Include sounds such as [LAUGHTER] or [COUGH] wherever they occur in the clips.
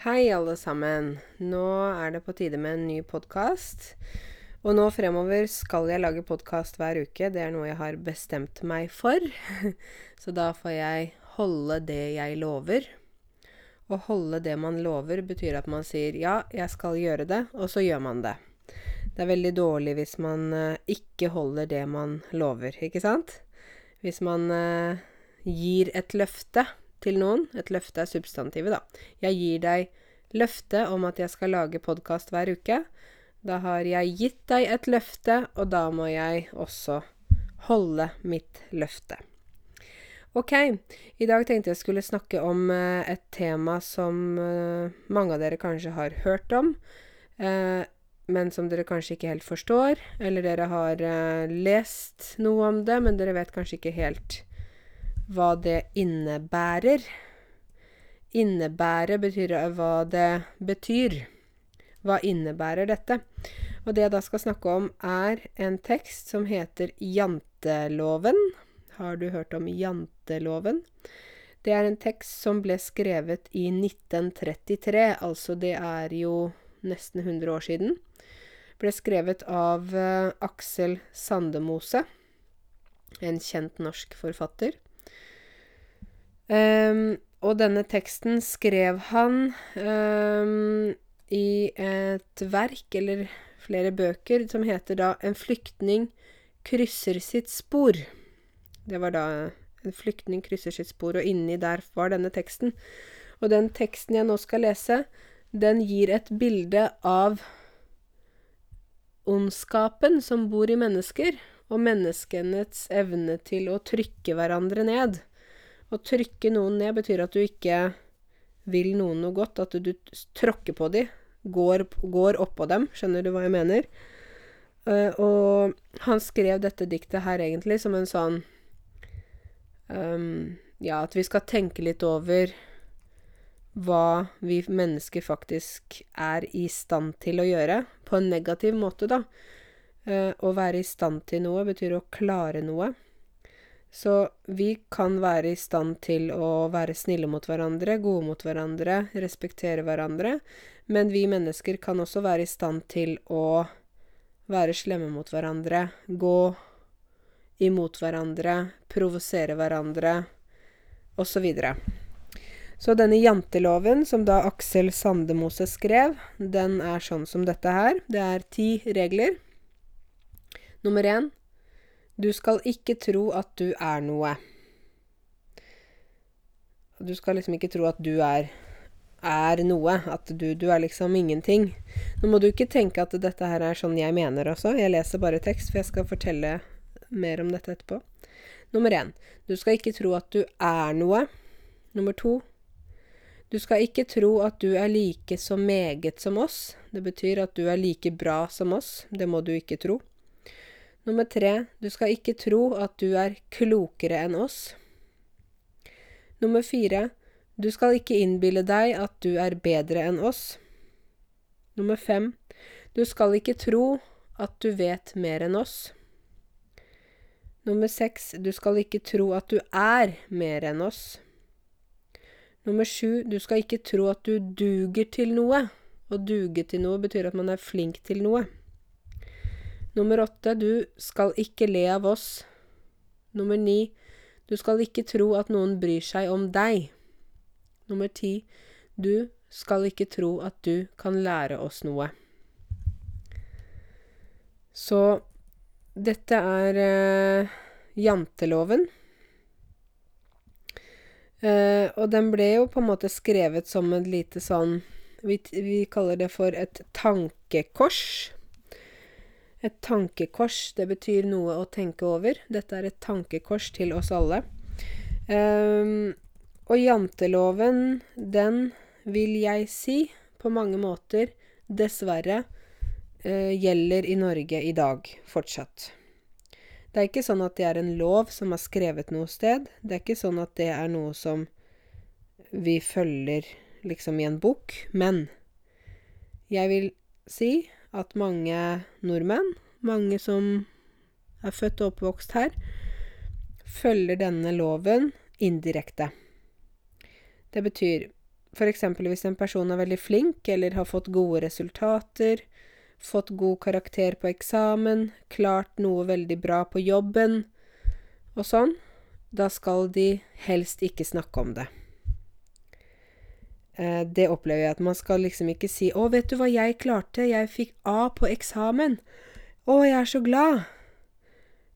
Hei, alle sammen. Nå er det på tide med en ny podkast. Og nå fremover skal jeg lage podkast hver uke. Det er noe jeg har bestemt meg for. [LAUGHS] Så da får jeg holde det jeg lover. Å holde det man lover, betyr at man sier 'ja, jeg skal gjøre det', og så gjør man det. Det er veldig dårlig hvis man eh, ikke holder det man lover, ikke sant? Hvis man eh, gir et løfte til noen. Et løfte er substantivet, da. Jeg gir deg løfte om at jeg skal lage podkast hver uke. Da har jeg gitt deg et løfte, og da må jeg også holde mitt løfte. Ok, i dag tenkte jeg skulle snakke om eh, et tema som eh, mange av dere kanskje har hørt om, eh, men som dere kanskje ikke helt forstår. Eller dere har lest noe om det, men dere vet kanskje ikke helt hva det innebærer. Innebære betyr hva det betyr. Hva innebærer dette? Og det jeg da skal snakke om, er en tekst som heter Janteloven. Har du hørt om Janteloven? Det er en tekst som ble skrevet i 1933, altså det er jo nesten 100 år siden. Ble skrevet av uh, Aksel Sandemose, en kjent norsk forfatter. Um, og denne teksten skrev han um, i et verk, eller flere bøker, som heter da 'En flyktning krysser sitt spor'. Det var da En flyktning krysser sitt spor, og inni der var denne teksten. Og den teksten jeg nå skal lese, den gir et bilde av ondskapen som bor i mennesker, og menneskenes evne til å trykke hverandre ned. Å trykke noen ned betyr at du ikke vil noen noe godt, at du, tråkker på dem, går, går oppå dem. Skjønner du hva jeg mener? Uh, og han skrev dette diktet her egentlig som en sånn um, Ja, at vi skal tenke litt over hva vi mennesker faktisk er i stand til å gjøre, på en negativ måte, da. Uh, å være i stand til noe betyr å klare noe. Så vi kan være i stand til å være snille mot hverandre, gode mot hverandre, respektere hverandre, men vi mennesker kan også være i stand til å være slemme mot hverandre, gå imot hverandre, provosere hverandre, osv. Så, så denne janteloven, som da Aksel Sandemose skrev, den er sånn som dette her. Det er ti regler. Nummer én du skal ikke tro at du er noe. Du skal liksom ikke tro at du er er noe. At du, du er liksom ingenting. Nå må du ikke tenke at dette her er sånn jeg mener også. Jeg leser bare tekst, for jeg skal fortelle mer om dette etterpå. Nummer én. Du skal ikke tro at du er noe. Nummer to. Du skal ikke tro at du er like så meget som oss. Det betyr at du er like bra som oss. Det må du ikke tro. Nummer tre, du skal ikke tro at du er klokere enn oss. Nummer fire, du skal ikke innbille deg at du er bedre enn oss. Nummer fem, du skal ikke tro at du vet mer enn oss. Nummer seks, du skal ikke tro at du er mer enn oss. Nummer sju, du skal ikke tro at du duger til noe. Å duge til noe betyr at man er flink til noe. Nummer åtte, du skal ikke le av oss. Nummer ni, du skal ikke tro at noen bryr seg om deg. Nummer ti, du skal ikke tro at du kan lære oss noe. Så dette er eh, janteloven. Eh, og den ble jo på en måte skrevet som et lite sånn vi, vi kaller det for et tankekors. Et tankekors, det betyr noe å tenke over. Dette er et tankekors til oss alle. Um, og janteloven, den vil jeg si på mange måter dessverre uh, gjelder i Norge i dag fortsatt. Det er ikke sånn at det er en lov som er skrevet noe sted. Det er ikke sånn at det er noe som vi følger liksom i en bok. Men jeg vil si at mange nordmenn, mange som er født og oppvokst her, følger denne loven indirekte. Det betyr f.eks. hvis en person er veldig flink eller har fått gode resultater, fått god karakter på eksamen, klart noe veldig bra på jobben og sånn, da skal de helst ikke snakke om det. Eh, det opplever jeg at man skal liksom ikke si 'Å, vet du hva jeg klarte? Jeg fikk A på eksamen. Å, jeg er så glad.'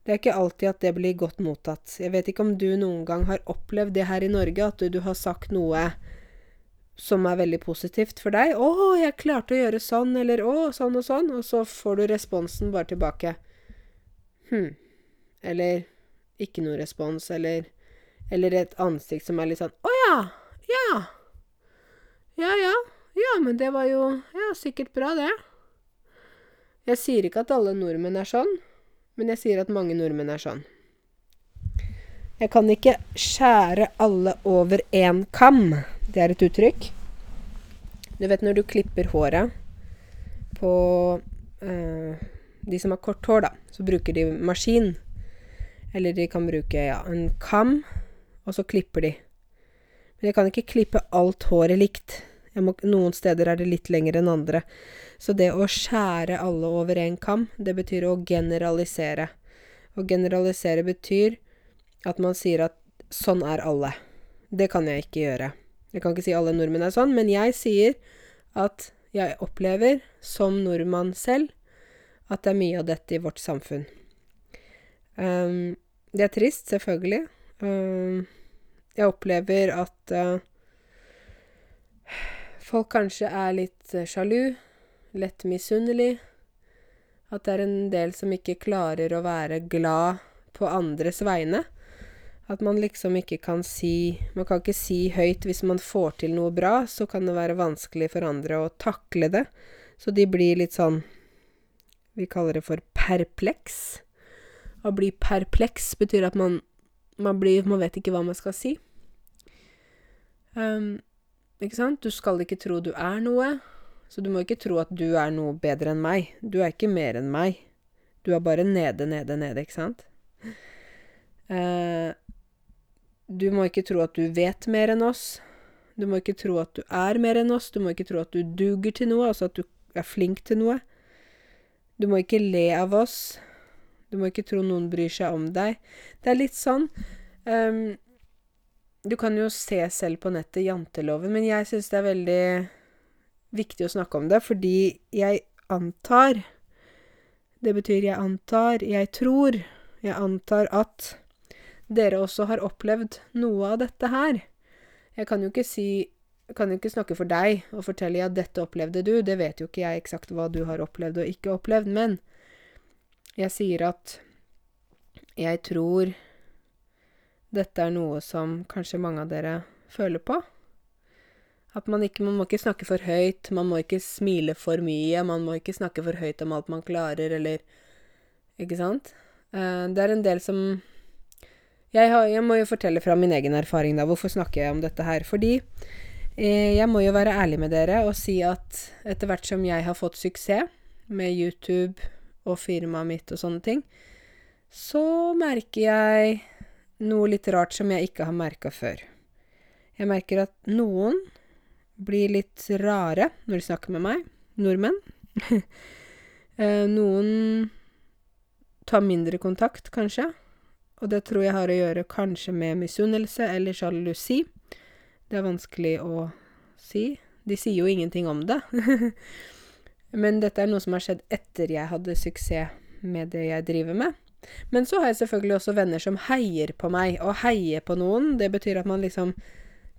Det er ikke alltid at det blir godt mottatt. Jeg vet ikke om du noen gang har opplevd det her i Norge, at du, du har sagt noe som er veldig positivt for deg. 'Å, jeg klarte å gjøre sånn', eller 'Å, sånn og sånn', og så får du responsen bare tilbake. Hm. Eller ikke noe respons, eller Eller et ansikt som er litt sånn 'Å ja. Ja'. Ja, ja. Ja, men det var jo Ja, sikkert bra, det. Jeg sier ikke at alle nordmenn er sånn, men jeg sier at mange nordmenn er sånn. Jeg kan ikke skjære alle over én kam. Det er et uttrykk. Du vet når du klipper håret på eh, de som har kort hår, da, så bruker de maskin. Eller de kan bruke ja, en kam, og så klipper de. Men jeg kan ikke klippe alt håret likt. Må, noen steder er det litt lenger enn andre. Så det å skjære alle over én kam, det betyr å generalisere. Å generalisere betyr at man sier at sånn er alle. Det kan jeg ikke gjøre. Jeg kan ikke si alle nordmenn er sånn, men jeg sier at jeg opplever, som nordmann selv, at det er mye av dette i vårt samfunn. Um, det er trist, selvfølgelig. Um, jeg opplever at uh, folk kanskje er litt uh, sjalu, lett misunnelig. At det er en del som ikke klarer å være glad på andres vegne. At man liksom ikke kan si Man kan ikke si høyt hvis man får til noe bra, så kan det være vanskelig for andre å takle det. Så de blir litt sånn Vi kaller det for perpleks. Å bli perpleks betyr at man man blir Man vet ikke hva man skal si. Um, ikke sant? Du skal ikke tro du er noe, så du må ikke tro at du er noe bedre enn meg. Du er ikke mer enn meg. Du er bare nede, nede, nede, ikke sant? Uh, du må ikke tro at du vet mer enn oss. Du må ikke tro at du er mer enn oss. Du må ikke tro at du duger til noe, altså at du er flink til noe. Du må ikke le av oss. Du må ikke tro noen bryr seg om deg. Det er litt sånn um, Du kan jo se selv på nettet janteloven, men jeg syns det er veldig viktig å snakke om det, fordi jeg antar Det betyr jeg antar, jeg tror, jeg antar at dere også har opplevd noe av dette her. Jeg kan jo ikke si kan jo ikke snakke for deg og fortelle at dette opplevde du, det vet jo ikke jeg eksakt hva du har opplevd og ikke opplevd, men jeg sier at jeg tror dette er noe som kanskje mange av dere føler på. At man ikke Man må ikke snakke for høyt, man må ikke smile for mye, man må ikke snakke for høyt om alt man klarer, eller Ikke sant? Uh, det er en del som jeg, har, jeg, må jo fortelle fra min egen erfaring, da. Hvorfor snakker jeg om dette her? Fordi eh, jeg må jo være ærlig med dere og si at etter hvert som jeg har fått suksess med YouTube og firmaet mitt og sånne ting, så merker jeg noe litt rart som jeg ikke har merka før. Jeg merker at noen blir litt rare når de snakker med meg. Nordmenn. [LAUGHS] Eh, noen tar mindre kontakt, kanskje. Og det tror jeg har å gjøre kanskje med misunnelse eller sjalusi. Det er vanskelig å si. De sier jo ingenting om det. [LAUGHS] Men dette er noe som har skjedd etter jeg hadde suksess med det jeg driver med. Men så har jeg selvfølgelig også venner som heier på meg. Å heie på noen, det betyr at man liksom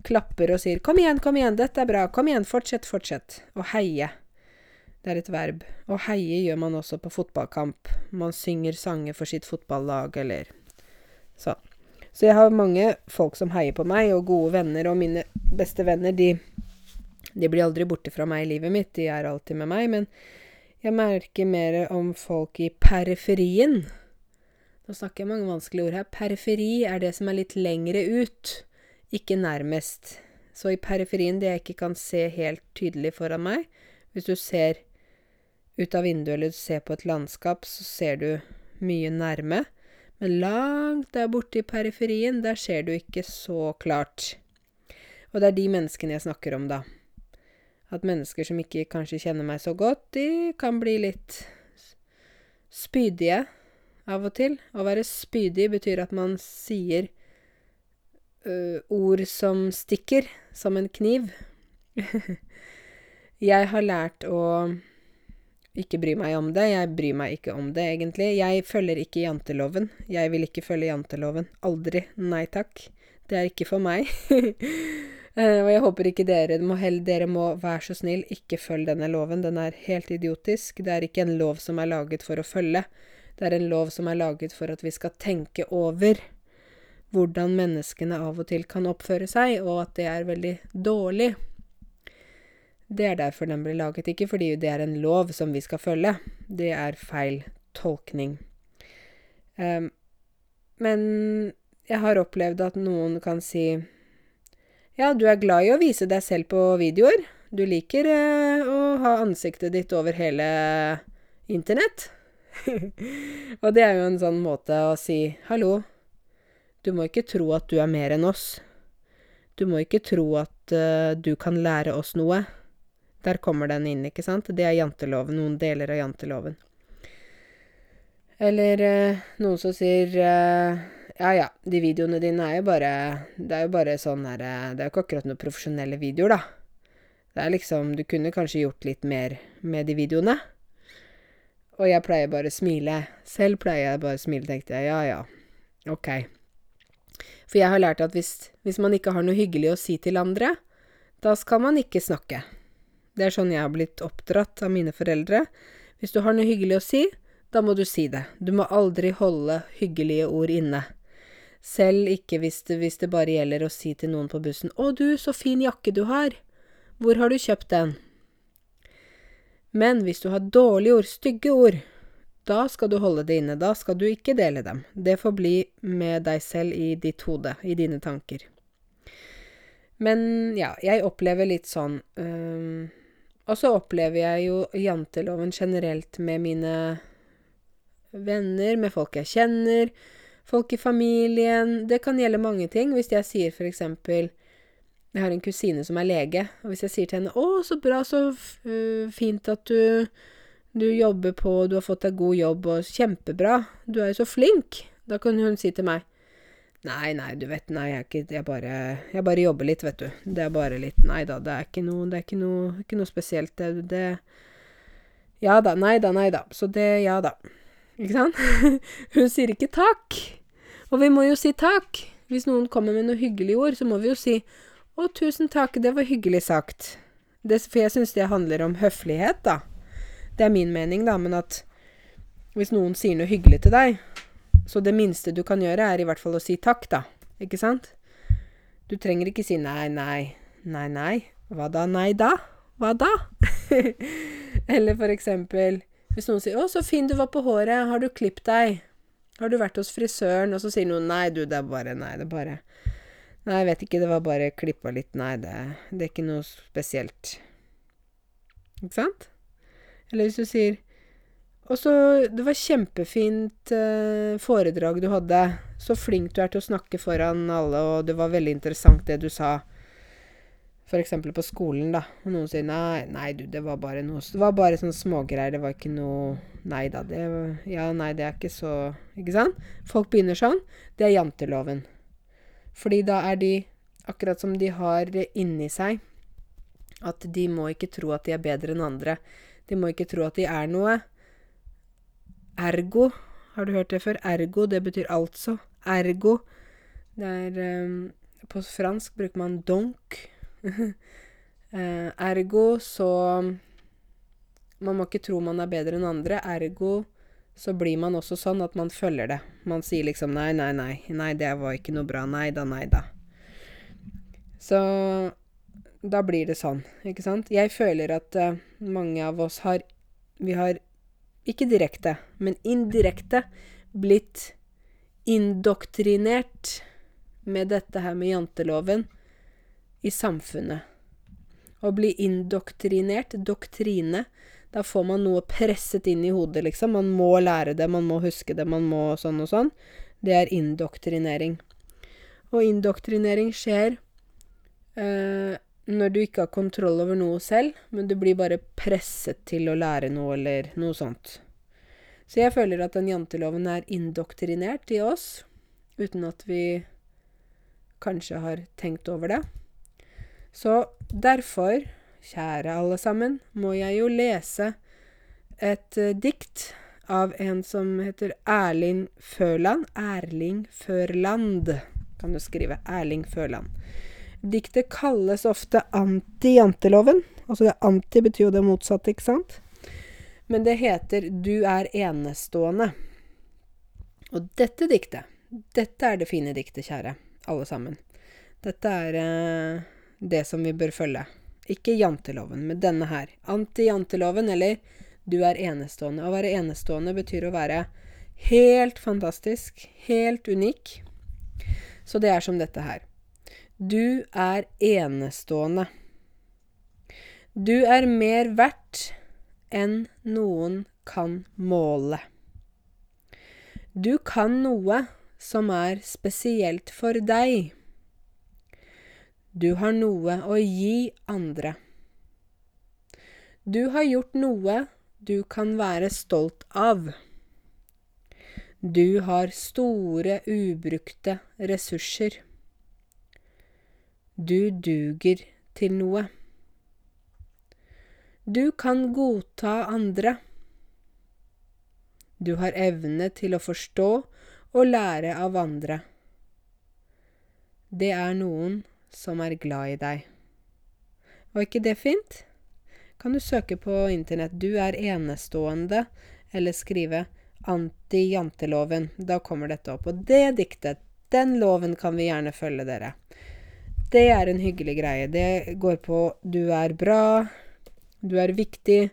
klapper og sier 'Kom igjen, kom igjen, dette er bra. Kom igjen, fortsett, fortsett.' Å heie. Det er et verb. Å heie gjør man også på fotballkamp. Man synger sanger for sitt fotballag, eller sånn. Så jeg har mange folk som heier på meg, og gode venner, og mine beste venner, de, de blir aldri borte fra meg i livet mitt. De er alltid med meg. Men jeg merker mer om folk i periferien. Nå snakker jeg mange vanskelige ord her. Periferi er det som er litt lengre ut, ikke nærmest. Så i periferien, det jeg ikke kan se helt tydelig foran meg Hvis du ser ut av vinduet eller du ser på et landskap, så ser du mye nærme. Men langt der borte i periferien, der ser du ikke så klart. Og det er de menneskene jeg snakker om, da. At mennesker som ikke kanskje kjenner meg så godt, de kan bli litt spydige av og til. Å være spydig betyr at man sier ø, ord som stikker, som en kniv. [LAUGHS] jeg har lært å ikke bry meg om det. Jeg bryr meg ikke om det, egentlig. Jeg følger ikke janteloven. Jeg vil ikke følge janteloven. Aldri. Nei takk. Det er ikke for meg. [LAUGHS] uh, og jeg håper ikke dere må, dere må være så snill, ikke følge denne loven. Den er helt idiotisk. Det er ikke en lov som er laget for å følge. Det er en lov som er laget for at vi skal tenke over hvordan menneskene av og til kan oppføre seg, og at det er veldig dårlig. Det er derfor den ble laget, ikke fordi det er en lov som vi skal følge. Det er feil tolkning. Um, men jeg har opplevd at noen kan si Ja, du er glad i å vise deg selv på videoer. Du liker uh, å ha ansiktet ditt over hele internett. [LAUGHS] Og det er jo en sånn måte å si hallo, du må ikke tro at du er mer enn oss. Du må ikke tro at uh, du kan lære oss noe. Der kommer den inn, ikke sant? Det er janteloven, noen deler av janteloven. Eller uh, noen som sier eh, Ja ja, de videoene dine er jo bare Det er jo bare sånn her eh, Det er jo ikke akkurat noen profesjonelle videoer, da. Det er liksom Du kunne kanskje gjort litt mer med de videoene. Og jeg pleier bare å smile. Selv pleier jeg bare å smile, tenkte jeg. Ja ja, ok. For jeg har lært at hvis, hvis man ikke har noe hyggelig å si til andre, da skal man ikke snakke. Det er sånn jeg har blitt oppdratt av mine foreldre. Hvis du har noe hyggelig å si, da må du si det. Du må aldri holde hyggelige ord inne. Selv ikke hvis det, hvis det bare gjelder å si til noen på bussen 'Å, du, så fin jakke du har. Hvor har du kjøpt den?' Men hvis du har dårlige ord, stygge ord, da skal du holde det inne. Da skal du ikke dele dem. Det får bli med deg selv i ditt hode, i dine tanker. Men ja, jeg opplever litt sånn øh, og så opplever jeg jo janteloven generelt med mine venner, med folk jeg kjenner, folk i familien Det kan gjelde mange ting. Hvis jeg sier for eksempel Jeg har en kusine som er lege, og hvis jeg sier til henne 'Å, så bra, så fint at du du jobber på, du har fått deg god jobb, og kjempebra, du er jo så flink', da kan hun si til meg Nei, nei, du vet, nei, jeg ikke Jeg bare, jeg bare jobber litt, vet du. Det er bare litt Nei da, det er ikke noe er ikke noe, ikke noe spesielt. Det, det Ja da, nei da, nei da. Så det Ja da. Ikke sant? [LAUGHS] Hun sier ikke takk. Og vi må jo si takk. Hvis noen kommer med noen hyggelige ord, så må vi jo si å, tusen takk, det var hyggelig sagt. Det, for jeg syns det handler om høflighet, da. Det er min mening, da, men at hvis noen sier noe hyggelig til deg, så det minste du kan gjøre, er i hvert fall å si takk, da. Ikke sant? Du trenger ikke si nei, nei, nei, nei. Hva da, nei da? Hva da? [LAUGHS] Eller for eksempel hvis noen sier 'Å, så fin du var på håret. Har du klippet deg?' 'Har du vært hos frisøren?' Og så sier noen 'Nei, du, det er bare Nei, det er bare Nei, jeg vet ikke, det var bare klippa litt. Nei, det, det er ikke noe spesielt. Ikke sant? Eller hvis du sier og så Det var kjempefint eh, foredrag du hadde. Så flink du er til å snakke foran alle, og det var veldig interessant det du sa. Eksempel på skolen, da. Og noen sier nei, nei du, det var bare noe Det var bare sånne smågreier. Det var ikke noe Nei da, det Ja, nei, det er ikke så Ikke sant? Folk begynner sånn. Det er janteloven. Fordi da er de akkurat som de har det inni seg at de må ikke tro at de er bedre enn andre. De må ikke tro at de er noe. Ergo. Har du hørt det før? Ergo, det betyr altså. Ergo. Det er um, På fransk bruker man donc. Uh, [LAUGHS] ergo så Man må ikke tro man er bedre enn andre. Ergo så blir man også sånn at man følger det. Man sier liksom nei, nei, nei. Nei, det var ikke noe bra. Nei da, nei da. Så da blir det sånn, ikke sant? Jeg føler at uh, mange av oss har Vi har ikke direkte, men indirekte, blitt indoktrinert med dette her med janteloven i samfunnet. Å bli indoktrinert, doktrine, da får man noe presset inn i hodet, liksom. Man må lære det, man må huske det, man må sånn og sånn. Det er indoktrinering. Og indoktrinering skjer eh, når du ikke har kontroll over noe selv, men du blir bare presset til å lære noe, eller noe sånt. Så jeg føler at den janteloven er indoktrinert i oss, uten at vi kanskje har tenkt over det. Så derfor, kjære alle sammen, må jeg jo lese et uh, dikt av en som heter Erling Førland. Erling Førland, kan du skrive. Erling Førland. Diktet kalles ofte anti-janteloven. Altså det anti betyr jo det motsatte, ikke sant? Men det heter Du er enestående. Og dette diktet, dette er det fine diktet, kjære alle sammen. Dette er eh, det som vi bør følge. Ikke janteloven, men denne her. Anti-janteloven, eller du er enestående. Å være enestående betyr å være helt fantastisk, helt unik. Så det er som dette her. Du er enestående. Du er mer verdt enn noen kan måle. Du kan noe som er spesielt for deg. Du har noe å gi andre. Du har gjort noe du kan være stolt av. Du har store, ubrukte ressurser. Du duger til noe. Du kan godta andre. Du har evne til å forstå og lære av andre. Det er noen som er glad i deg. Var ikke det fint? kan du søke på internett 'Du er enestående', eller skrive 'Anti-janteloven'. Da kommer dette opp. Og det diktet, den loven kan vi gjerne følge dere. Det er en hyggelig greie. Det går på 'du er bra', 'du er viktig',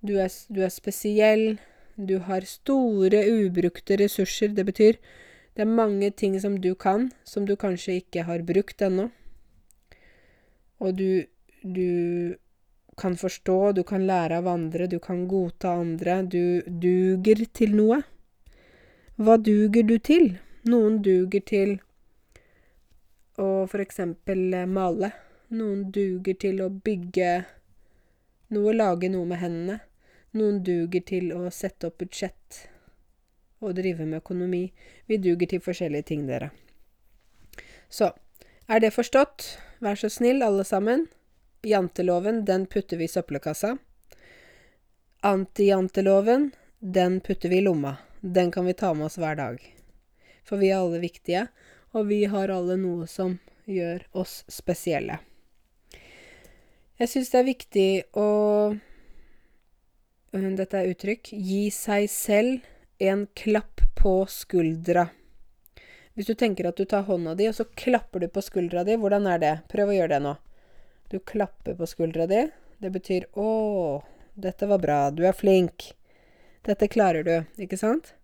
du er, du er spesiell', du har store, ubrukte ressurser. Det betyr det er mange ting som du kan, som du kanskje ikke har brukt ennå. Og du, du kan forstå, du kan lære av andre, du kan godta andre, du duger til noe. Hva duger du til? Noen duger til å for eksempel eh, male. Noen duger til å bygge noe, lage noe med hendene. Noen duger til å sette opp budsjett og drive med økonomi. Vi duger til forskjellige ting, dere. Så, er det forstått? Vær så snill, alle sammen. Janteloven, den putter vi i søppelkassa. Antijanteloven, den putter vi i lomma. Den kan vi ta med oss hver dag. For vi er alle viktige, og vi har alle noe som gjør oss spesielle. Jeg syns det er viktig å Dette er uttrykk. Gi seg selv en klapp på skuldra. Hvis du tenker at du tar hånda di, og så klapper du på skuldra di, hvordan er det? Prøv å gjøre det nå. Du klapper på skuldra di. Det betyr 'Å, dette var bra. Du er flink. Dette klarer du.' Ikke sant?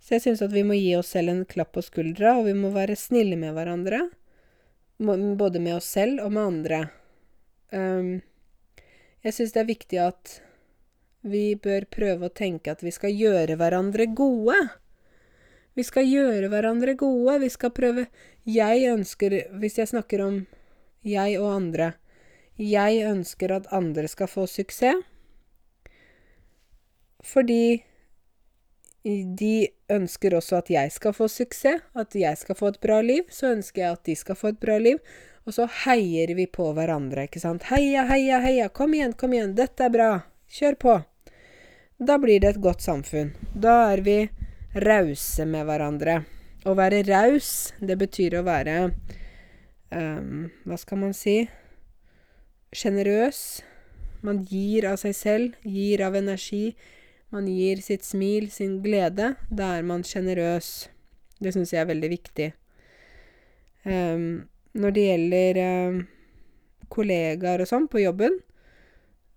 Så jeg syns at vi må gi oss selv en klapp på skuldra, og vi må være snille med hverandre. Både med oss selv og med andre. Um, jeg syns det er viktig at vi bør prøve å tenke at vi skal gjøre hverandre gode. Vi skal gjøre hverandre gode. Vi skal prøve Jeg ønsker Hvis jeg snakker om jeg og andre. Jeg ønsker at andre skal få suksess. Fordi de ønsker også at jeg skal få suksess, at jeg skal få et bra liv. Så ønsker jeg at de skal få et bra liv. Og så heier vi på hverandre, ikke sant. Heia, heia, heia. Kom igjen, kom igjen. Dette er bra. Kjør på. Da blir det et godt samfunn. Da er vi rause med hverandre. Å være raus, det betyr å være um, Hva skal man si? Sjenerøs. Man gir av seg selv, gir av energi. Man gir sitt smil, sin glede. Da er man sjenerøs. Det syns jeg er veldig viktig. Um, når det gjelder um, kollegaer og sånn på jobben,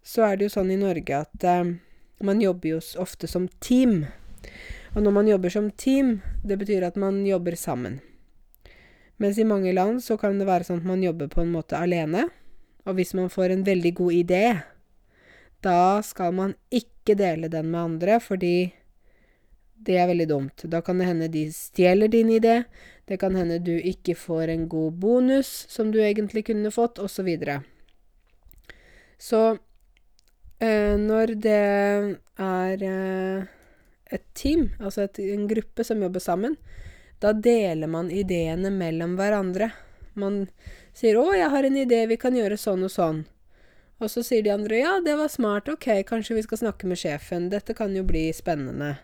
så er det jo sånn i Norge at um, man jobber jo ofte som team. Og når man jobber som team, det betyr at man jobber sammen. Mens i mange land så kan det være sånn at man jobber på en måte alene. Og hvis man får en veldig god idé, da skal man ikke dele den med andre, fordi Det er veldig dumt. Da kan det hende de stjeler din idé. Det kan hende du ikke får en god bonus som du egentlig kunne fått, osv. Så, videre. så øh, når det er eh, et team, altså et, en gruppe som jobber sammen, da deler man ideene mellom hverandre. Man sier 'Å, jeg har en idé, vi kan gjøre sånn og sånn'. Og så sier de andre 'Ja, det var smart, ok, kanskje vi skal snakke med sjefen, dette kan jo bli spennende'.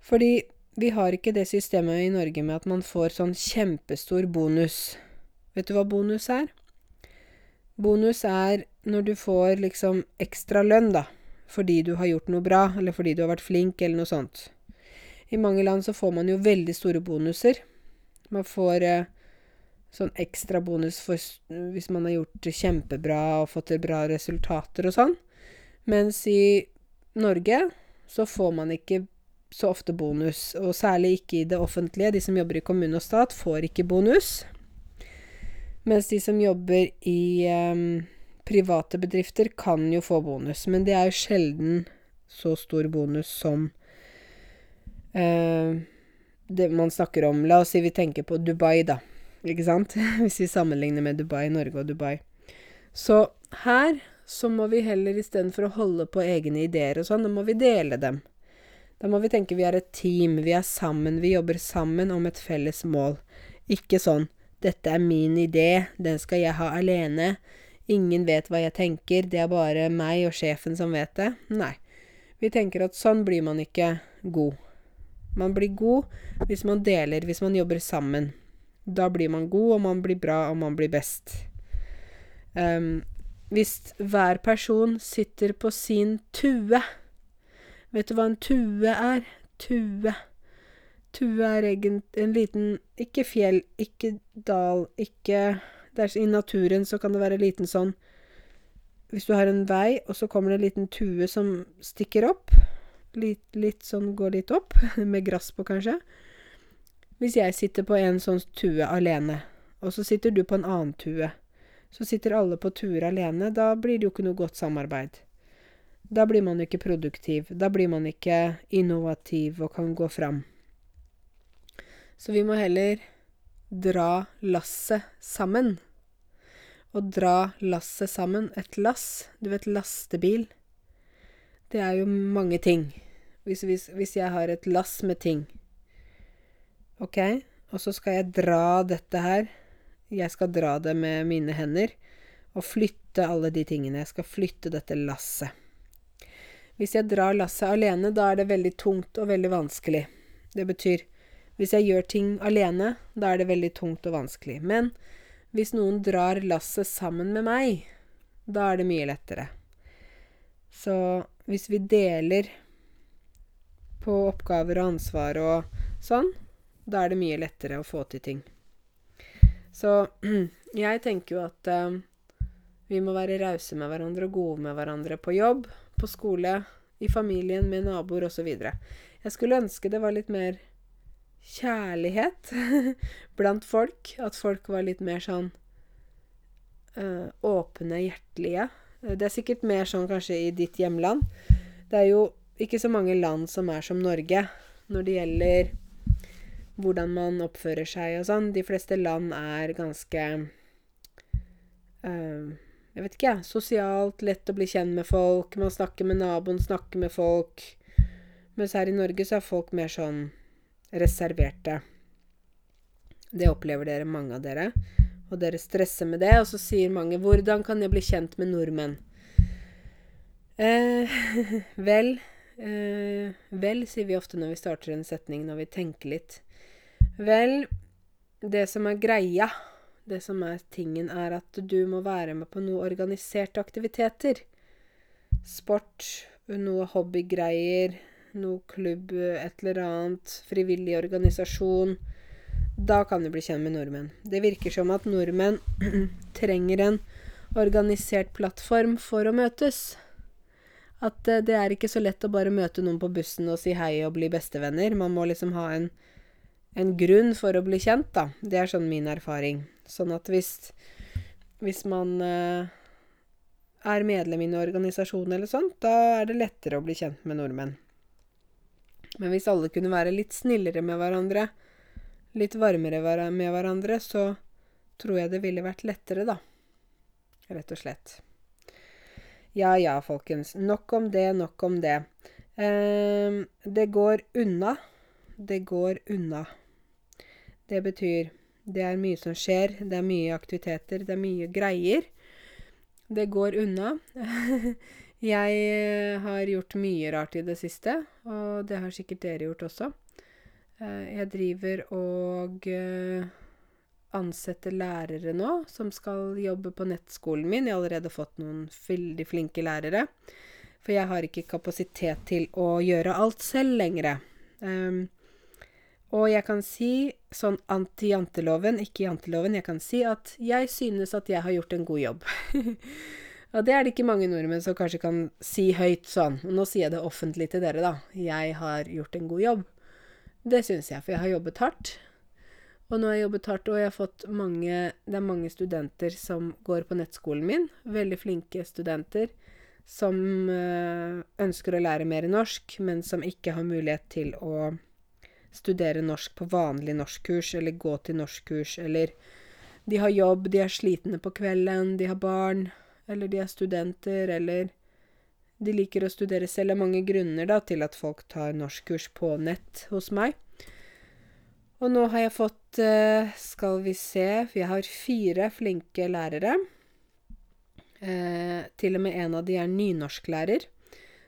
Fordi vi har ikke det systemet i Norge med at man får sånn kjempestor bonus. Vet du hva bonus er? Bonus er når du får liksom ekstra lønn, da fordi du har gjort noe bra, eller fordi du har vært flink, eller noe sånt. I mange land så får man jo veldig store bonuser. Man får eh, sånn ekstra bonus for, hvis man har gjort det kjempebra og fått til bra resultater og sånn. Mens i Norge så får man ikke så ofte bonus, og særlig ikke i det offentlige. De som jobber i kommune og stat, får ikke bonus. Mens de som jobber i um, private bedrifter kan jo få bonus, men det er jo sjelden så stor bonus som eh, det man snakker om. La oss si vi tenker på Dubai, da. Ikke sant? [LAUGHS] Hvis vi sammenligner med Dubai, Norge og Dubai. Så her så må vi heller istedenfor å holde på egne ideer og sånn, da må vi dele dem. Da må vi tenke vi er et team, vi er sammen, vi jobber sammen om et felles mål. Ikke sånn 'Dette er min idé, den skal jeg ha alene'. Ingen vet hva jeg tenker, det er bare meg og sjefen som vet det. Nei. Vi tenker at sånn blir man ikke god. Man blir god hvis man deler, hvis man jobber sammen. Da blir man god, og man blir bra, og man blir best. Um, hvis hver person sitter på sin tue Vet du hva en tue er? Tue. Tue er egentlig en liten Ikke fjell, ikke dal, ikke der, I naturen så kan det være en liten sånn Hvis du har en vei, og så kommer det en liten tue som stikker opp Litt, litt sånn Går litt opp, [LAUGHS] med gress på, kanskje. Hvis jeg sitter på en sånn tue alene, og så sitter du på en annen tue, så sitter alle på tuer alene, da blir det jo ikke noe godt samarbeid. Da blir man ikke produktiv. Da blir man ikke innovativ og kan gå fram. Så vi må heller dra lasset sammen. Å dra lasset sammen. Et lass, du vet lastebil, det er jo mange ting. Hvis, hvis, hvis jeg har et lass med ting, OK, og så skal jeg dra dette her Jeg skal dra det med mine hender og flytte alle de tingene. Jeg skal flytte dette lasset. Hvis jeg drar lasset alene, da er det veldig tungt og veldig vanskelig. Det betyr hvis jeg gjør ting alene, da er det veldig tungt og vanskelig. Men hvis noen drar lasset sammen med meg, da er det mye lettere. Så hvis vi deler på oppgaver og ansvar og sånn, da er det mye lettere å få til ting. Så [CLEARS THROAT] jeg tenker jo at uh, vi må være rause med hverandre og gode med hverandre på jobb, på skole, i familien, med naboer osv. Jeg skulle ønske det var litt mer kjærlighet [LAUGHS] blant folk. At folk var litt mer sånn øh, åpne, hjertelige. Det er sikkert mer sånn kanskje i ditt hjemland. Det er jo ikke så mange land som er som Norge når det gjelder hvordan man oppfører seg og sånn. De fleste land er ganske øh, Jeg vet ikke, jeg. Sosialt, lett å bli kjent med folk. Man snakker med naboen, snakker med folk. Mens her i Norge så er folk mer sånn reserverte. Det opplever dere, mange av dere. Og dere stresser med det, og så sier mange 'Hvordan kan jeg bli kjent med nordmenn?' Eh, [LAUGHS] vel eh, Vel, sier vi ofte når vi starter en setning, når vi tenker litt. Vel, det som er greia, det som er tingen, er at du må være med på noe organiserte aktiviteter. Sport, noe hobbygreier, noe klubb, et eller annet, frivillig organisasjon. Da kan du bli kjent med nordmenn. Det virker som at nordmenn [CLEARS THROAT] trenger en organisert plattform for å møtes. At uh, det er ikke så lett å bare møte noen på bussen og si hei og bli bestevenner. Man må liksom ha en, en grunn for å bli kjent, da. Det er sånn min erfaring. Sånn at hvis, hvis man uh, er medlem i en organisasjon eller sånt, da er det lettere å bli kjent med nordmenn. Men hvis alle kunne være litt snillere med hverandre, litt varmere med hverandre, så tror jeg det ville vært lettere, da. Rett og slett. Ja ja, folkens. Nok om det, nok om det. Eh, det går unna. Det går unna. Det betyr det er mye som skjer, det er mye aktiviteter, det er mye greier. Det går unna. [LAUGHS] Jeg eh, har gjort mye rart i det siste, og det har sikkert dere gjort også. Eh, jeg driver og eh, ansetter lærere nå som skal jobbe på nettskolen min. Jeg har allerede fått noen veldig flinke lærere. For jeg har ikke kapasitet til å gjøre alt selv lenger. Um, og jeg kan si, sånn anti-janteloven, ikke janteloven, jeg kan si at jeg synes at jeg har gjort en god jobb. [LAUGHS] Og det er det ikke mange nordmenn som kanskje kan si høyt sånn. Nå sier jeg det offentlig til dere, da. Jeg har gjort en god jobb. Det syns jeg, for jeg har jobbet hardt. Og nå har jeg jobbet hardt, og jeg har fått mange Det er mange studenter som går på nettskolen min. Veldig flinke studenter som øh, ønsker å lære mer norsk, men som ikke har mulighet til å studere norsk på vanlig norskkurs, eller gå til norskkurs, eller de har jobb, de er slitne på kvelden, de har barn eller de er studenter, eller de liker å studere selv. Det er mange grunner da, til at folk tar norskkurs på nett hos meg. Og nå har jeg fått eh, Skal vi se jeg har fire flinke lærere. Eh, til og med en av de er nynorsklærer.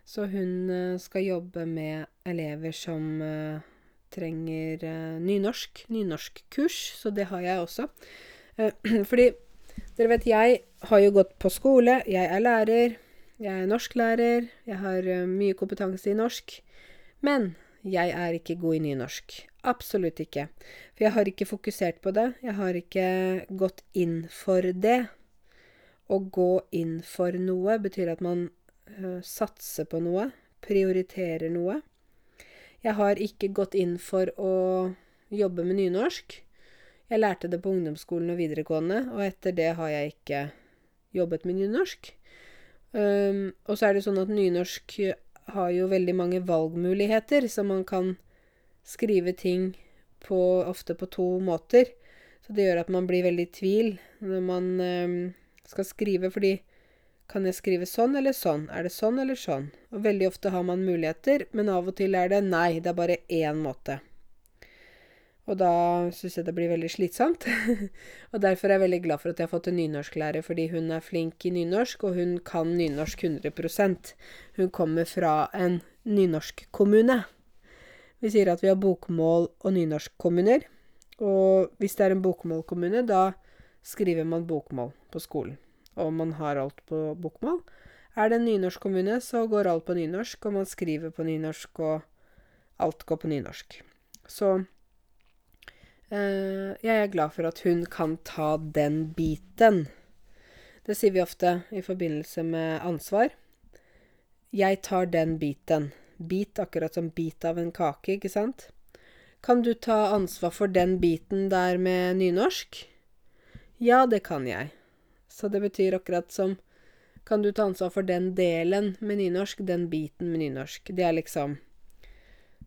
Så hun eh, skal jobbe med elever som trenger eh, nynorsk. Nynorskkurs. Så det har jeg også. [CLEARS THROAT] Fordi dere vet, jeg har jo gått på skole. Jeg er lærer. Jeg er norsklærer. Jeg har uh, mye kompetanse i norsk. Men jeg er ikke god i nynorsk. Absolutt ikke. For jeg har ikke fokusert på det. Jeg har ikke gått inn for det. Å gå inn for noe betyr at man uh, satser på noe. Prioriterer noe. Jeg har ikke gått inn for å jobbe med nynorsk. Jeg lærte det på ungdomsskolen og videregående, og etter det har jeg ikke jobbet med nynorsk. Um, og så er det sånn at nynorsk har jo veldig mange valgmuligheter, så man kan skrive ting på, ofte på to måter. Så det gjør at man blir veldig i tvil når man um, skal skrive, fordi kan jeg skrive sånn eller sånn? Er det sånn eller sånn? Og veldig ofte har man muligheter, men av og til er det nei, det er bare én måte. Og da syns jeg det blir veldig slitsomt. [LAUGHS] og derfor er jeg veldig glad for at jeg har fått en nynorsklærer, fordi hun er flink i nynorsk, og hun kan nynorsk 100% Hun kommer fra en nynorskkommune. Vi sier at vi har bokmål- og nynorskkommuner. Og hvis det er en bokmålkommune, da skriver man bokmål på skolen. Og man har alt på bokmål. Er det en nynorskkommune, så går alt på nynorsk, og man skriver på nynorsk, og alt går på nynorsk. Så jeg er glad for at hun kan ta den biten. Det sier vi ofte i forbindelse med ansvar. Jeg tar den biten. Bit akkurat som bit av en kake, ikke sant? Kan du ta ansvar for den biten der med nynorsk? Ja, det kan jeg. Så det betyr akkurat som Kan du ta ansvar for den delen med nynorsk, den biten med nynorsk? Det er liksom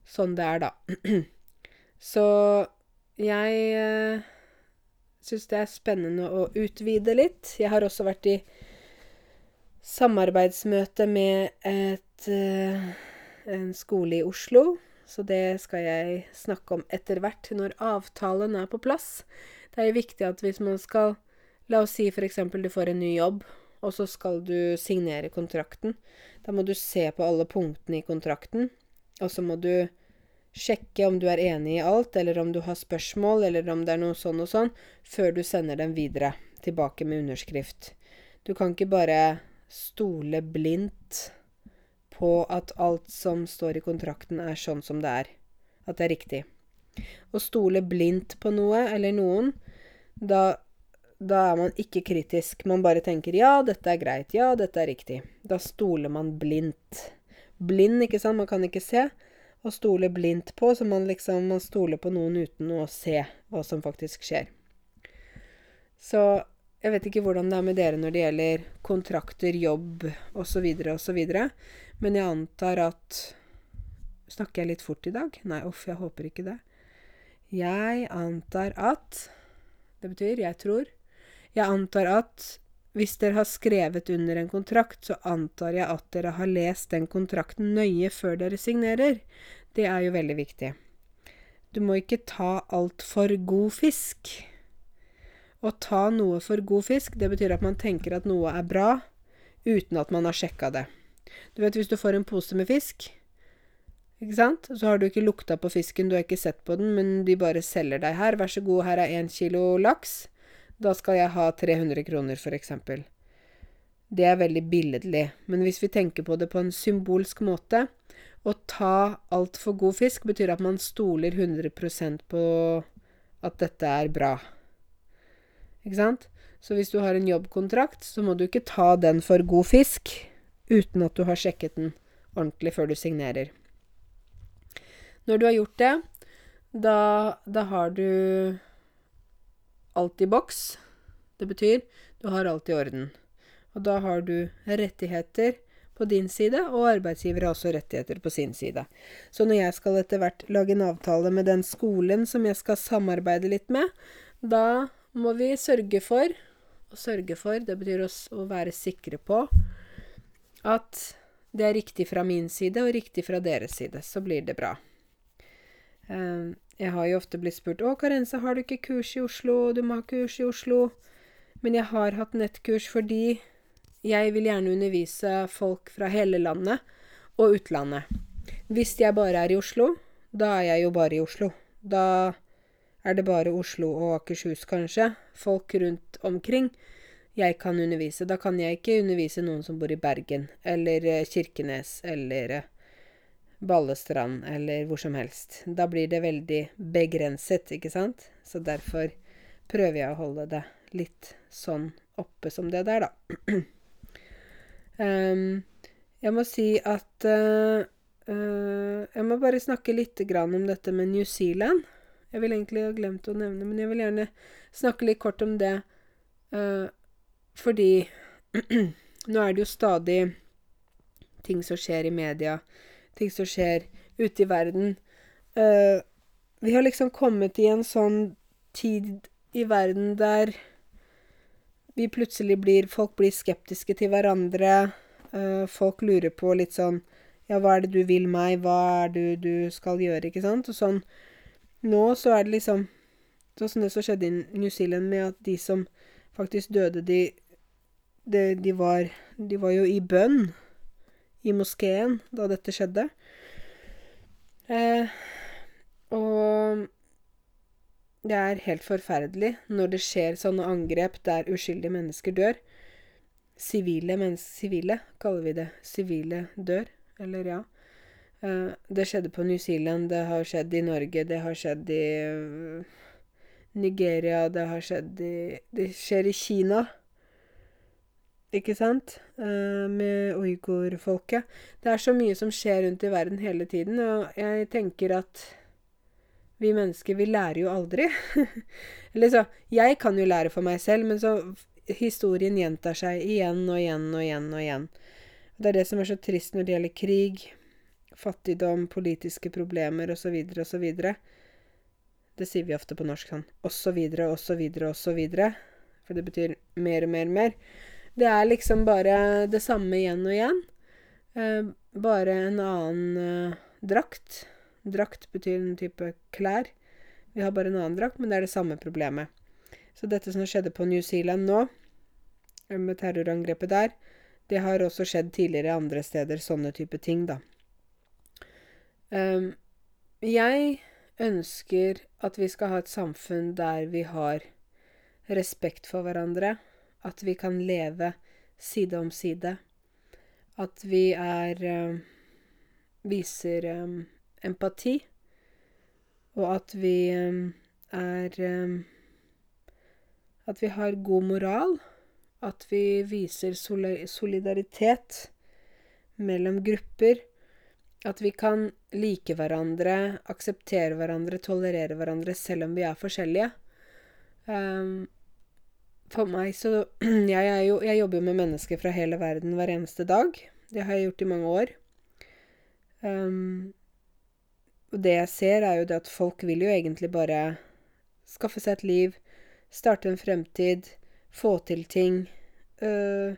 sånn det er, da. [CLEARS THROAT] Så jeg uh, syns det er spennende å utvide litt. Jeg har også vært i samarbeidsmøte med et, uh, en skole i Oslo. Så det skal jeg snakke om etter hvert, når avtalen er på plass. Det er jo viktig at hvis man skal La oss si f.eks. du får en ny jobb, og så skal du signere kontrakten. Da må du se på alle punktene i kontrakten, og så må du Sjekke om du er enig i alt, eller om du har spørsmål, eller om det er noe sånn og sånn, før du sender dem videre tilbake med underskrift. Du kan ikke bare stole blindt på at alt som står i kontrakten, er sånn som det er. At det er riktig. Å stole blindt på noe eller noen, da, da er man ikke kritisk. Man bare tenker 'ja, dette er greit', 'ja, dette er riktig'. Da stoler man blindt. Blind, ikke sant, man kan ikke se å stole blindt på, så man liksom man stoler på noen uten å se hva som faktisk skjer. Så jeg vet ikke hvordan det er med dere når det gjelder kontrakter, jobb osv., osv., men jeg antar at Snakker jeg litt fort i dag? Nei, uff, jeg håper ikke det. Jeg antar at Det betyr jeg tror. Jeg antar at hvis dere har skrevet under en kontrakt, så antar jeg at dere har lest den kontrakten nøye før dere signerer. Det er jo veldig viktig. Du må ikke ta alt for god fisk. Å ta noe for god fisk, det betyr at man tenker at noe er bra, uten at man har sjekka det. Du vet hvis du får en pose med fisk, ikke sant, så har du ikke lukta på fisken, du har ikke sett på den, men de bare selger deg her, vær så god, her er én kilo laks, da skal jeg ha 300 kroner, for eksempel. Det er veldig billedlig, men hvis vi tenker på det på en symbolsk måte, å ta altfor god fisk betyr at man stoler 100% på at dette er bra. Ikke sant? Så hvis du har en jobbkontrakt, så må du ikke ta den for god fisk uten at du har sjekket den ordentlig før du signerer. Når du har gjort det, da, da har du alt i boks. Det betyr du har alt i orden. Og da har du rettigheter på din side, og arbeidsgiver har også rettigheter på sin side. Så når jeg skal etter hvert lage en avtale med den skolen som jeg skal samarbeide litt med, da må vi sørge for Å sørge for, det betyr å være sikre på at det er riktig fra min side og riktig fra deres side. Så blir det bra. Uh, jeg har jo ofte blitt spurt 'Å, Karense, har du ikke kurs i Oslo? Du må ha kurs i Oslo.' Men jeg har hatt nettkurs fordi jeg vil gjerne undervise folk fra hele landet og utlandet. Hvis jeg bare er i Oslo, da er jeg jo bare i Oslo. Da er det bare Oslo og Akershus, kanskje. Folk rundt omkring jeg kan undervise. Da kan jeg ikke undervise noen som bor i Bergen eller eh, Kirkenes eller eh, Ballestrand eller hvor som helst. Da blir det veldig begrenset, ikke sant? Så derfor prøver jeg å holde det litt sånn oppe som det der, da. Um, [CLEARS THROAT] jeg må si at uh, uh, Jeg må bare snakke litt om dette med New Zealand. Jeg vil egentlig ha glemt å nevne, men jeg vil gjerne snakke litt kort om det. Uh, fordi [CLEARS THROAT] nå er det jo stadig ting som skjer i media, ting som skjer ute i verden. vi har liksom kommet i en sånn tid i verden der vi plutselig blir Folk blir skeptiske til hverandre. Uh, folk lurer på litt sånn Ja, hva er det du vil meg? Hva er det du skal gjøre? Ikke sant? Og sånn Nå så er det liksom Sånn som det som skjedde i New Zealand med at de som faktisk døde, de, de, de var De var jo i bønn i moskeen da dette skjedde. Eh, og det er helt forferdelig når det skjer sånne angrep der uskyldige mennesker dør. Sivile mennesker Sivile, kaller vi det. Sivile dør. Eller, ja. Eh, det skjedde på New Zealand, det har skjedd i Norge, det har skjedd i uh, Nigeria, det har skjedd i Det skjer i Kina. Ikke sant? Uh, med uigurfolket. Det er så mye som skjer rundt i verden hele tiden, og jeg tenker at vi mennesker, vi lærer jo aldri. [LAUGHS] Eller så Jeg kan jo lære for meg selv, men så Historien gjentar seg igjen og igjen og igjen og igjen. Det er det som er så trist når det gjelder krig, fattigdom, politiske problemer osv. osv. Det sier vi ofte på norsk sånn osv., osv., osv. For det betyr mer og mer og mer. Det er liksom bare det samme igjen og igjen. Eh, bare en annen eh, drakt. Drakt betyr en type klær. Vi har bare en annen drakt, men det er det samme problemet. Så dette som skjedde på New Zealand nå, med terrorangrepet der, det har også skjedd tidligere andre steder, sånne type ting, da. Um, jeg ønsker at vi skal ha et samfunn der vi har respekt for hverandre, at vi kan leve side om side, at vi er um, viser um, empati, og at vi um, er At vi har god moral. At vi viser solidaritet mellom grupper. At vi kan like hverandre, akseptere hverandre, tolerere hverandre selv om vi er forskjellige. Um, for meg så [CLEARS THROAT] jeg, jo, jeg, jobber jo med mennesker fra hele verden hver eneste dag. Det har jeg gjort i mange år. Um, Og det jeg ser, er jo det at folk vil jo egentlig bare skaffe seg et liv, starte en fremtid, få til ting. Uh,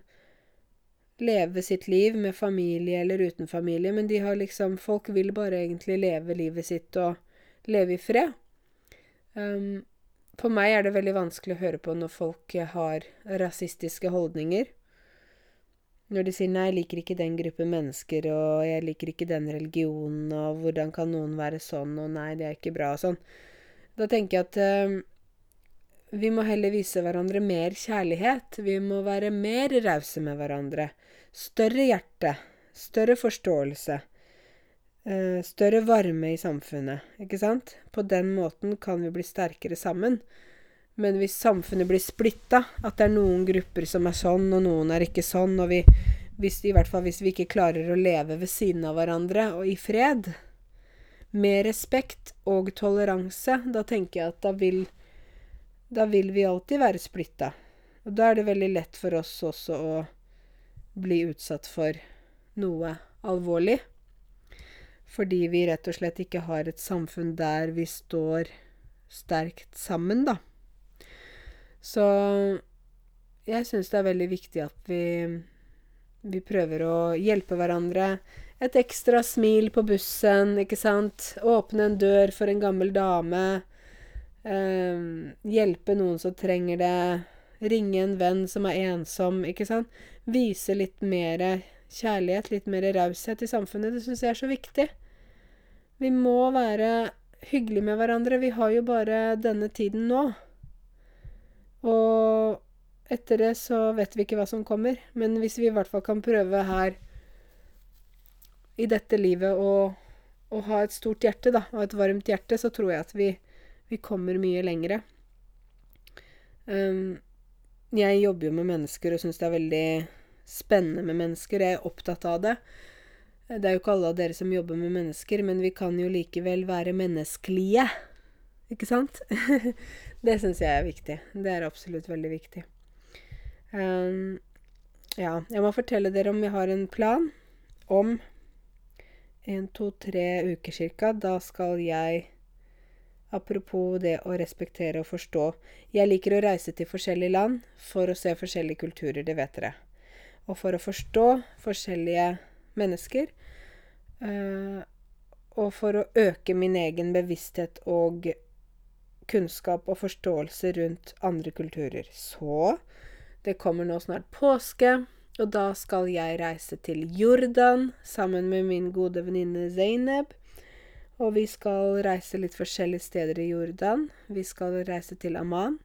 leve sitt liv med familie eller uten familie, men de har liksom Folk vil bare egentlig leve livet sitt og leve i fred. Um, for meg er det veldig vanskelig å høre på når folk har rasistiske holdninger. Når de sier 'nei, jeg liker ikke den gruppen mennesker', og 'jeg liker ikke den religionen', og 'hvordan kan noen være sånn', og 'nei, det er ikke bra', og sånn. Da tenker jeg at um, vi må heller vise hverandre mer kjærlighet. Vi må være mer rause med hverandre. Større hjerte. Større forståelse. Eh, større varme i samfunnet, ikke sant? På den måten kan vi bli sterkere sammen. Men hvis samfunnet blir splitta, at det er noen grupper som er sånn, og noen er ikke sånn, og vi, hvis, i hvert fall hvis vi ikke klarer å leve ved siden av hverandre og i fred, med respekt og toleranse, da tenker jeg at da vil, da vil vi alltid være splitta. Og da er det veldig lett for oss også å bli utsatt for noe alvorlig. Fordi vi rett og slett ikke har et samfunn der vi står sterkt sammen, da. Så jeg syns det er veldig viktig at vi, vi prøver å hjelpe hverandre. Et ekstra smil på bussen, ikke sant. Åpne en dør for en gammel dame. Eh, hjelpe noen som trenger det. Ringe en venn som er ensom, ikke sant vise litt mer kjærlighet, litt mer raushet i samfunnet. Det syns jeg er så viktig. Vi må være hyggelige med hverandre. Vi har jo bare denne tiden nå. Og etter det så vet vi ikke hva som kommer. Men hvis vi i hvert fall kan prøve her i dette livet å, å ha et stort hjerte, da, og et varmt hjerte, så tror jeg at vi, vi kommer mye lengre. Um, jeg jobber jo med mennesker og syns det er veldig spennende med mennesker. Jeg er opptatt av det. Det er jo ikke alle av dere som jobber med mennesker, men vi kan jo likevel være menneskelige. Ikke sant? [LAUGHS] det syns jeg er viktig. Det er absolutt veldig viktig. Um, ja, jeg må fortelle dere om jeg har en plan om en, to, tre uker cirka. Da skal jeg Apropos det å respektere og forstå. Jeg liker å reise til forskjellige land for å se forskjellige kulturer, det vet dere og for å forstå forskjellige mennesker. Uh, og for å øke min egen bevissthet og kunnskap og forståelse rundt andre kulturer. Så det kommer nå snart påske, og da skal jeg reise til Jordan sammen med min gode venninne Zaineb. Og vi skal reise litt forskjellige steder i Jordan. Vi skal reise til Amman.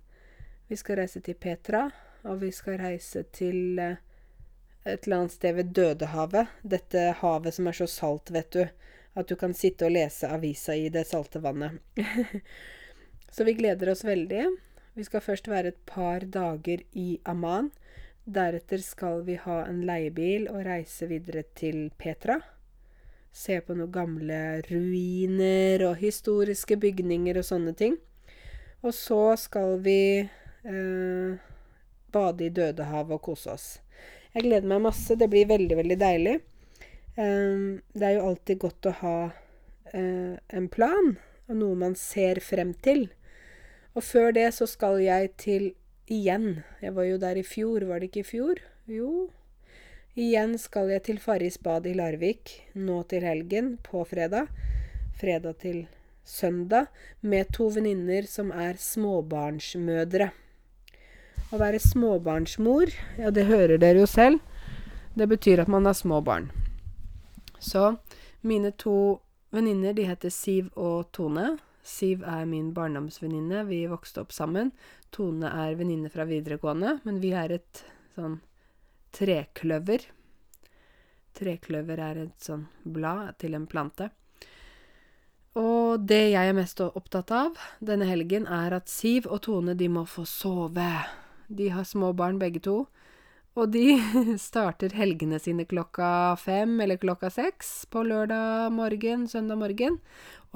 Vi skal reise til Petra. Og vi skal reise til uh, et eller annet sted ved Dødehavet. Dette havet som er så salt, vet du, at du kan sitte og lese avisa i det salte vannet. [LAUGHS] så vi gleder oss veldig. Vi skal først være et par dager i Amman. Deretter skal vi ha en leiebil og reise videre til Petra. Se på noen gamle ruiner og historiske bygninger og sånne ting. Og så skal vi eh, bade i Dødehavet og kose oss. Jeg gleder meg masse. Det blir veldig, veldig deilig. Um, det er jo alltid godt å ha uh, en plan, og noe man ser frem til. Og før det så skal jeg til igjen. Jeg var jo der i fjor, var det ikke i fjor? Jo. Igjen skal jeg til Farris bad i Larvik nå til helgen, på fredag. Fredag til søndag, med to venninner som er småbarnsmødre. Å være småbarnsmor, ja, det hører dere jo selv. Det betyr at man har små barn. Så mine to venninner, de heter Siv og Tone. Siv er min barndomsvenninne. Vi vokste opp sammen. Tone er venninne fra videregående, men vi er et sånn trekløver. Trekløver er et sånn blad til en plante. Og det jeg er mest opptatt av denne helgen, er at Siv og Tone, de må få sove. De har små barn begge to. Og de [LAUGHS] starter helgene sine klokka fem eller klokka seks på lørdag morgen, søndag morgen.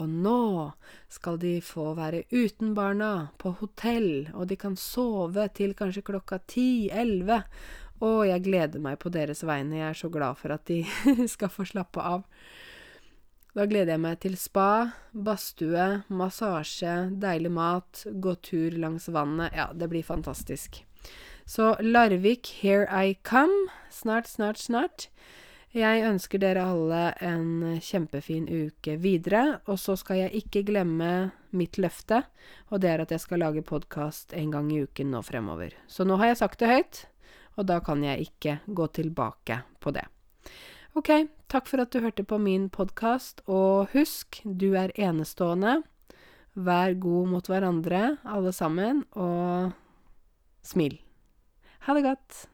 Og nå skal de få være uten barna, på hotell, og de kan sove til kanskje klokka ti-elleve. Og jeg gleder meg på deres vegne, jeg er så glad for at de [LAUGHS] skal få slappe av. Da gleder jeg meg til spa, badstue, massasje, deilig mat, gå tur langs vannet. Ja, det blir fantastisk. Så Larvik, here I come. Snart, snart, snart. Jeg ønsker dere alle en kjempefin uke videre, og så skal jeg ikke glemme mitt løfte, og det er at jeg skal lage podkast en gang i uken nå fremover. Så nå har jeg sagt det høyt, og da kan jeg ikke gå tilbake på det. Ok, takk for at du hørte på min podkast, og husk, du er enestående. Vær god mot hverandre, alle sammen, og smil. Ha det godt.